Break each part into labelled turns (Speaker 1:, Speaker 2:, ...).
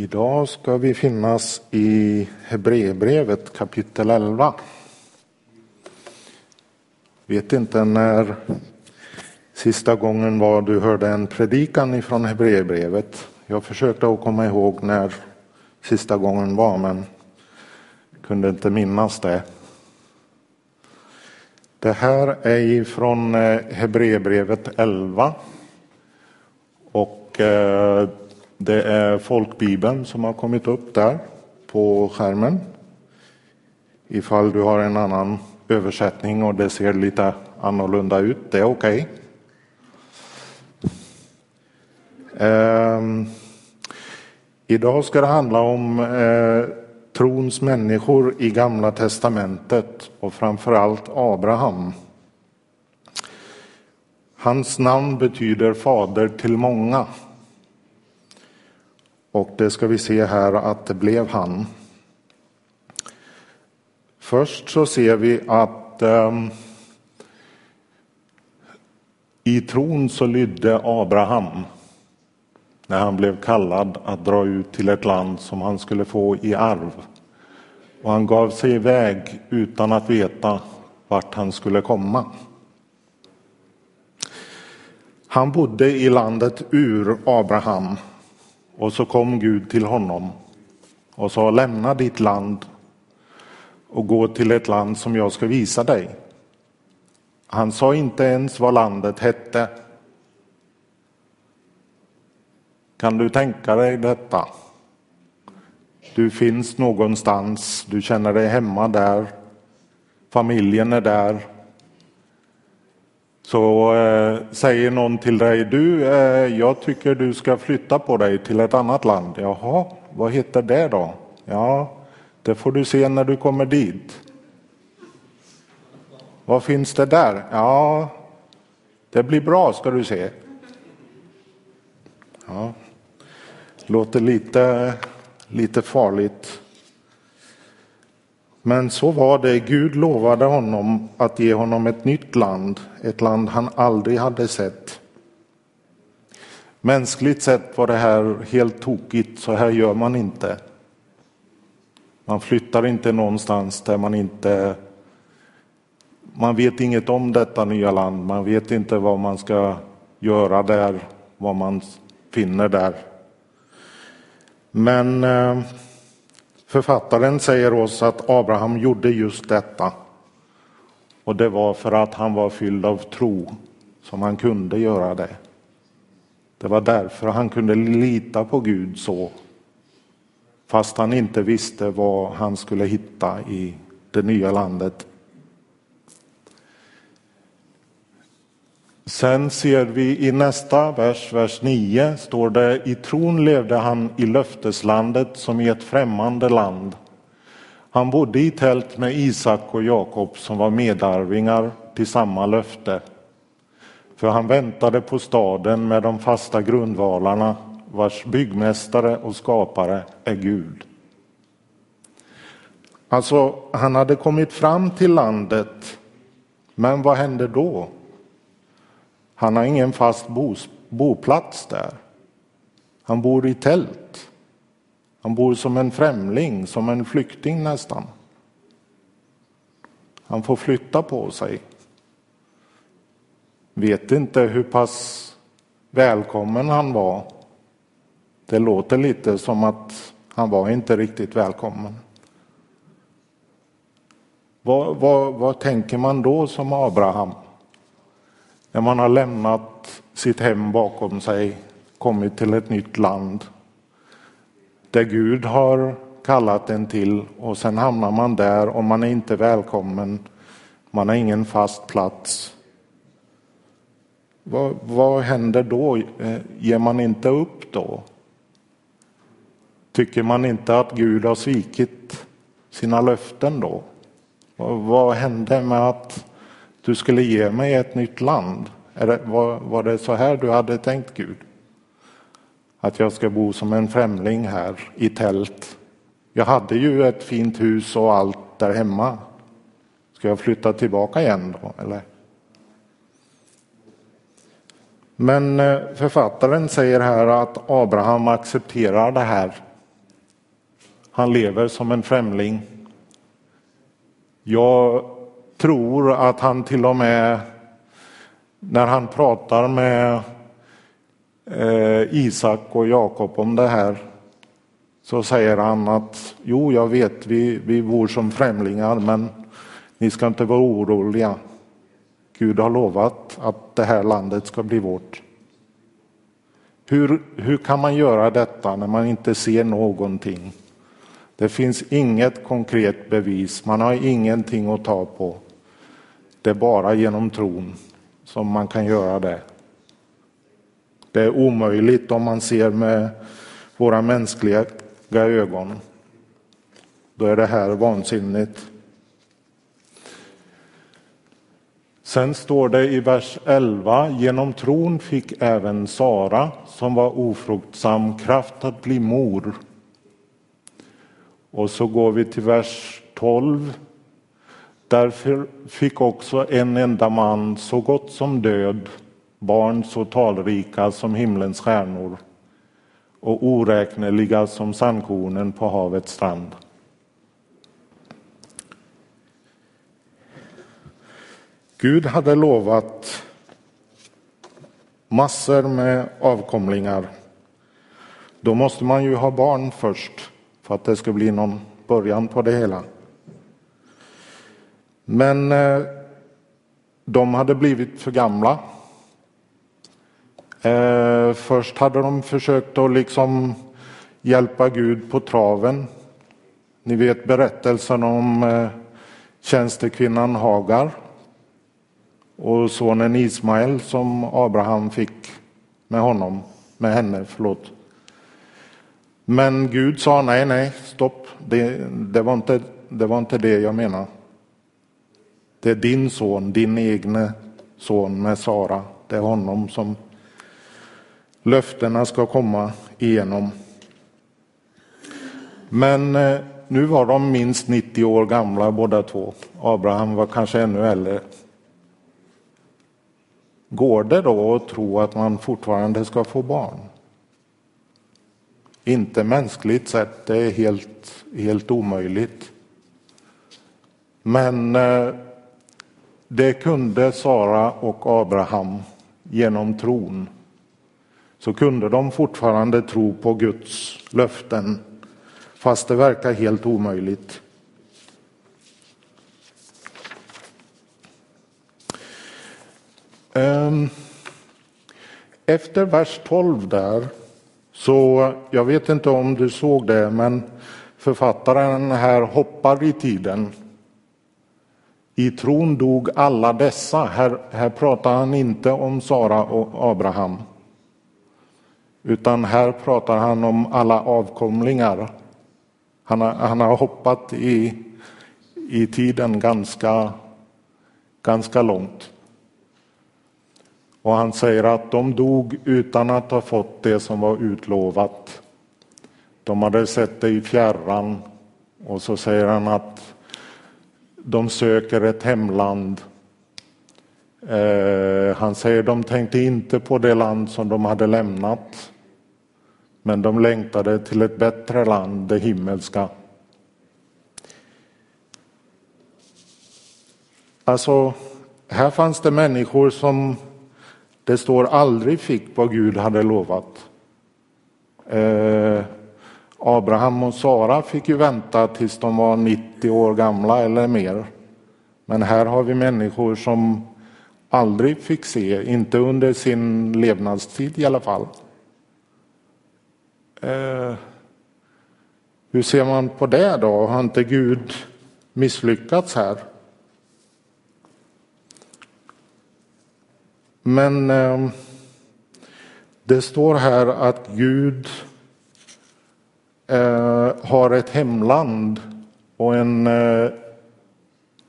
Speaker 1: Idag ska vi finnas i Hebreerbrevet kapitel 11. Vet inte när sista gången var du hörde en predikan ifrån Hebreerbrevet. Jag försökte att komma ihåg när sista gången var men kunde inte minnas det. Det här är ifrån eh, Hebreerbrevet 11 och eh, det är folkbibeln som har kommit upp där på skärmen. Ifall du har en annan översättning och det ser lite annorlunda ut, det är okej. Okay. Eh, idag ska det handla om eh, trons människor i Gamla testamentet och framförallt Abraham. Hans namn betyder fader till många. Och det ska vi se här att det blev han. Först så ser vi att um, i tron så lydde Abraham när han blev kallad att dra ut till ett land som han skulle få i arv. Och han gav sig iväg utan att veta vart han skulle komma. Han bodde i landet Ur, Abraham, och så kom Gud till honom och sa lämna ditt land och gå till ett land som jag ska visa dig. Han sa inte ens vad landet hette. Kan du tänka dig detta? Du finns någonstans, du känner dig hemma där, familjen är där, så eh, säger någon till dig, du, eh, jag tycker du ska flytta på dig till ett annat land. Jaha, vad heter det då? Ja, det får du se när du kommer dit. Vad finns det där? Ja, det blir bra ska du se. Ja, låter lite, lite farligt. Men så var det. Gud lovade honom att ge honom ett nytt land, ett land han aldrig hade sett. Mänskligt sett var det här helt tokigt, så här gör man inte. Man flyttar inte någonstans där man inte... Man vet inget om detta nya land, man vet inte vad man ska göra där, vad man finner där. Men eh, Författaren säger oss att Abraham gjorde just detta. Och det var för att han var fylld av tro som han kunde göra det. Det var därför han kunde lita på Gud så. Fast han inte visste vad han skulle hitta i det nya landet. Sen ser vi i nästa vers, vers 9, står det i tron levde han i löfteslandet som i ett främmande land. Han bodde i tält med Isak och Jakob som var medarvingar till samma löfte. För han väntade på staden med de fasta grundvalarna vars byggmästare och skapare är Gud. Alltså, han hade kommit fram till landet, men vad hände då? Han har ingen fast boplats där. Han bor i tält. Han bor som en främling, som en flykting nästan. Han får flytta på sig. Vet inte hur pass välkommen han var. Det låter lite som att han var inte riktigt välkommen. Vad, vad, vad tänker man då som Abraham? När man har lämnat sitt hem bakom sig, kommit till ett nytt land där Gud har kallat en till och sen hamnar man där och man är inte välkommen. Man har ingen fast plats. Vad, vad händer då? Eh, ger man inte upp då? Tycker man inte att Gud har svikit sina löften då? Vad hände med att du skulle ge mig ett nytt land. Det, var, var det så här du hade tänkt Gud? Att jag ska bo som en främling här i tält. Jag hade ju ett fint hus och allt där hemma. Ska jag flytta tillbaka igen då, eller? Men eh, författaren säger här att Abraham accepterar det här. Han lever som en främling. Jag tror att han till och med när han pratar med eh, Isak och Jakob om det här så säger han att jo, jag vet, vi, vi bor som främlingar, men ni ska inte vara oroliga. Gud har lovat att det här landet ska bli vårt. Hur, hur kan man göra detta när man inte ser någonting? Det finns inget konkret bevis, man har ingenting att ta på. Det är bara genom tron som man kan göra det. Det är omöjligt om man ser med våra mänskliga ögon. Då är det här vansinnigt. Sen står det i vers 11, genom tron fick även Sara, som var ofruktsam, kraft att bli mor. Och så går vi till vers 12. Därför fick också en enda man, så gott som död, barn så talrika som himlens stjärnor och oräkneliga som sandkornen på havets strand. Gud hade lovat massor med avkomlingar. Då måste man ju ha barn först för att det ska bli någon början på det hela. Men eh, de hade blivit för gamla. Eh, först hade de försökt att liksom hjälpa Gud på traven. Ni vet berättelsen om eh, tjänstekvinnan Hagar och sonen Ismael som Abraham fick med honom, med henne, förlåt. Men Gud sa nej, nej, stopp, det, det, var, inte, det var inte det jag menade. Det är din son, din egne son med Sara, det är honom som löftena ska komma igenom. Men eh, nu var de minst 90 år gamla båda två. Abraham var kanske ännu äldre. Går det då att tro att man fortfarande ska få barn? Inte mänskligt sett, det är helt, helt omöjligt. Men eh, det kunde Sara och Abraham genom tron. Så kunde de fortfarande tro på Guds löften fast det verkar helt omöjligt. Ehm, efter vers 12 där, så jag vet inte om du såg det, men författaren här hoppar i tiden. I tron dog alla dessa. Här, här pratar han inte om Sara och Abraham. Utan här pratar han om alla avkomlingar. Han har, han har hoppat i, i tiden ganska, ganska långt. Och han säger att de dog utan att ha fått det som var utlovat. De hade sett det i fjärran och så säger han att de söker ett hemland. Eh, han säger de tänkte inte på det land som de hade lämnat. Men de längtade till ett bättre land, det himmelska. Alltså, här fanns det människor som det står aldrig fick vad Gud hade lovat. Eh, Abraham och Sara fick ju vänta tills de var 90 år gamla eller mer. Men här har vi människor som aldrig fick se, inte under sin levnadstid i alla fall. Eh, hur ser man på det då? Har inte Gud misslyckats här? Men eh, det står här att Gud Eh, har ett hemland och en, eh,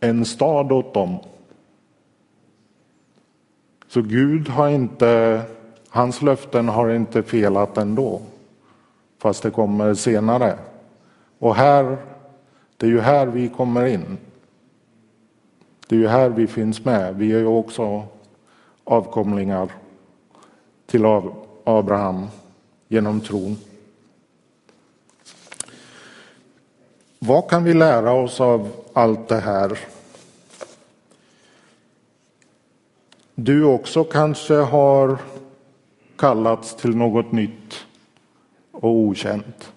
Speaker 1: en stad åt dem. Så Gud har inte, hans löften har inte felat ändå, fast det kommer senare. Och här, det är ju här vi kommer in. Det är ju här vi finns med. Vi är ju också avkomlingar till Abraham genom tron. Vad kan vi lära oss av allt det här? Du också kanske har kallats till något nytt och okänt.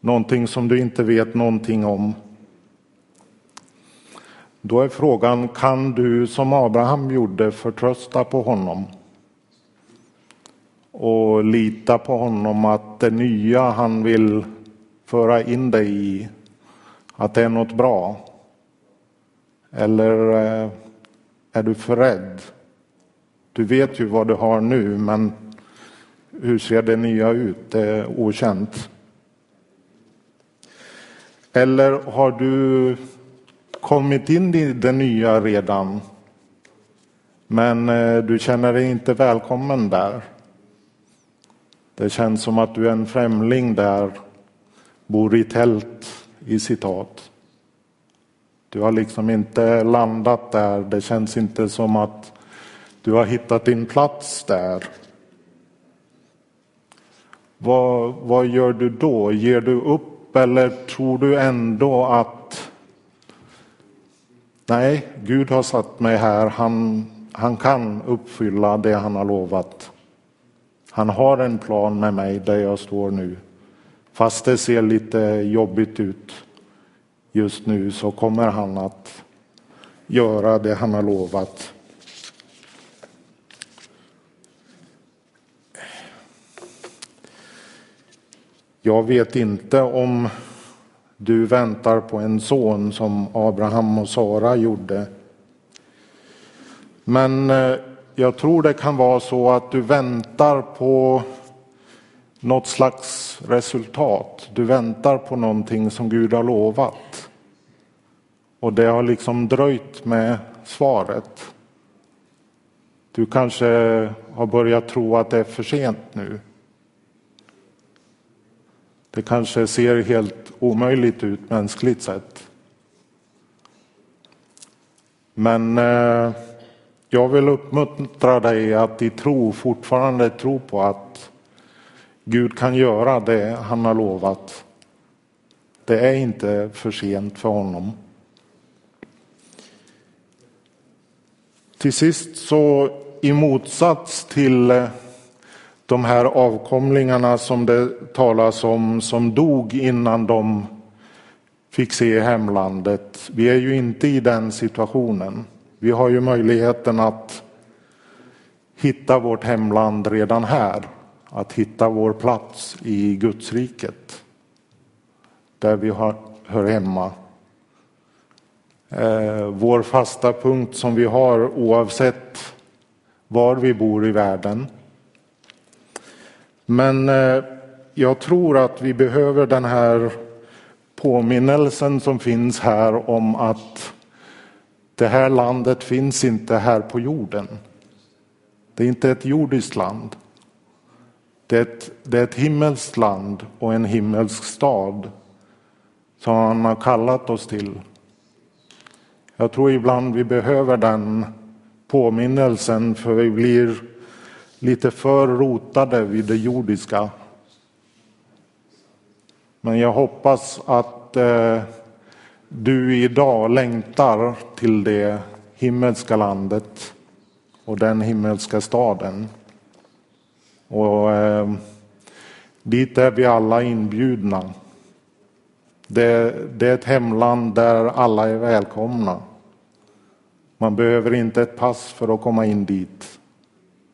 Speaker 1: Någonting som du inte vet någonting om. Då är frågan, kan du som Abraham gjorde förtrösta på honom? Och lita på honom att det nya han vill föra in dig i, att det är något bra? Eller eh, är du för rädd? Du vet ju vad du har nu, men hur ser det nya ut? Det är okänt. Eller har du kommit in i det nya redan, men eh, du känner dig inte välkommen där? Det känns som att du är en främling där, bor i tält, i citat. Du har liksom inte landat där. Det känns inte som att du har hittat din plats där. Vad, vad gör du då? Ger du upp eller tror du ändå att nej, Gud har satt mig här. Han, han kan uppfylla det han har lovat. Han har en plan med mig där jag står nu. Fast det ser lite jobbigt ut just nu så kommer han att göra det han har lovat. Jag vet inte om du väntar på en son som Abraham och Sara gjorde. Men eh, jag tror det kan vara så att du väntar på något slags resultat. Du väntar på någonting som Gud har lovat. Och det har liksom dröjt med svaret. Du kanske har börjat tro att det är för sent nu. Det kanske ser helt omöjligt ut mänskligt sett. Men eh, jag vill uppmuntra dig att i tro fortfarande tro på att Gud kan göra det han har lovat. Det är inte för sent för honom. Till sist så i motsats till eh, de här avkomlingarna som det talas om som dog innan de fick se hemlandet. Vi är ju inte i den situationen. Vi har ju möjligheten att hitta vårt hemland redan här. Att hitta vår plats i Gudsriket. Där vi har, hör hemma. Eh, vår fasta punkt som vi har oavsett var vi bor i världen. Men eh, jag tror att vi behöver den här påminnelsen som finns här om att det här landet finns inte här på jorden. Det är inte ett jordiskt land. Det är ett, det är ett himmelskt land och en himmelsk stad som han har kallat oss till. Jag tror ibland vi behöver den påminnelsen för vi blir lite för rotade vid det jordiska. Men jag hoppas att eh, du idag längtar till det himmelska landet och den himmelska staden. Och dit är vi alla inbjudna. Det, det är ett hemland där alla är välkomna. Man behöver inte ett pass för att komma in dit.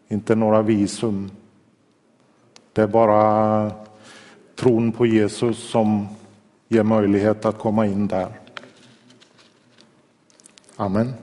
Speaker 1: Inte några visum. Det är bara tron på Jesus som ger möjlighet att komma in där. Amen.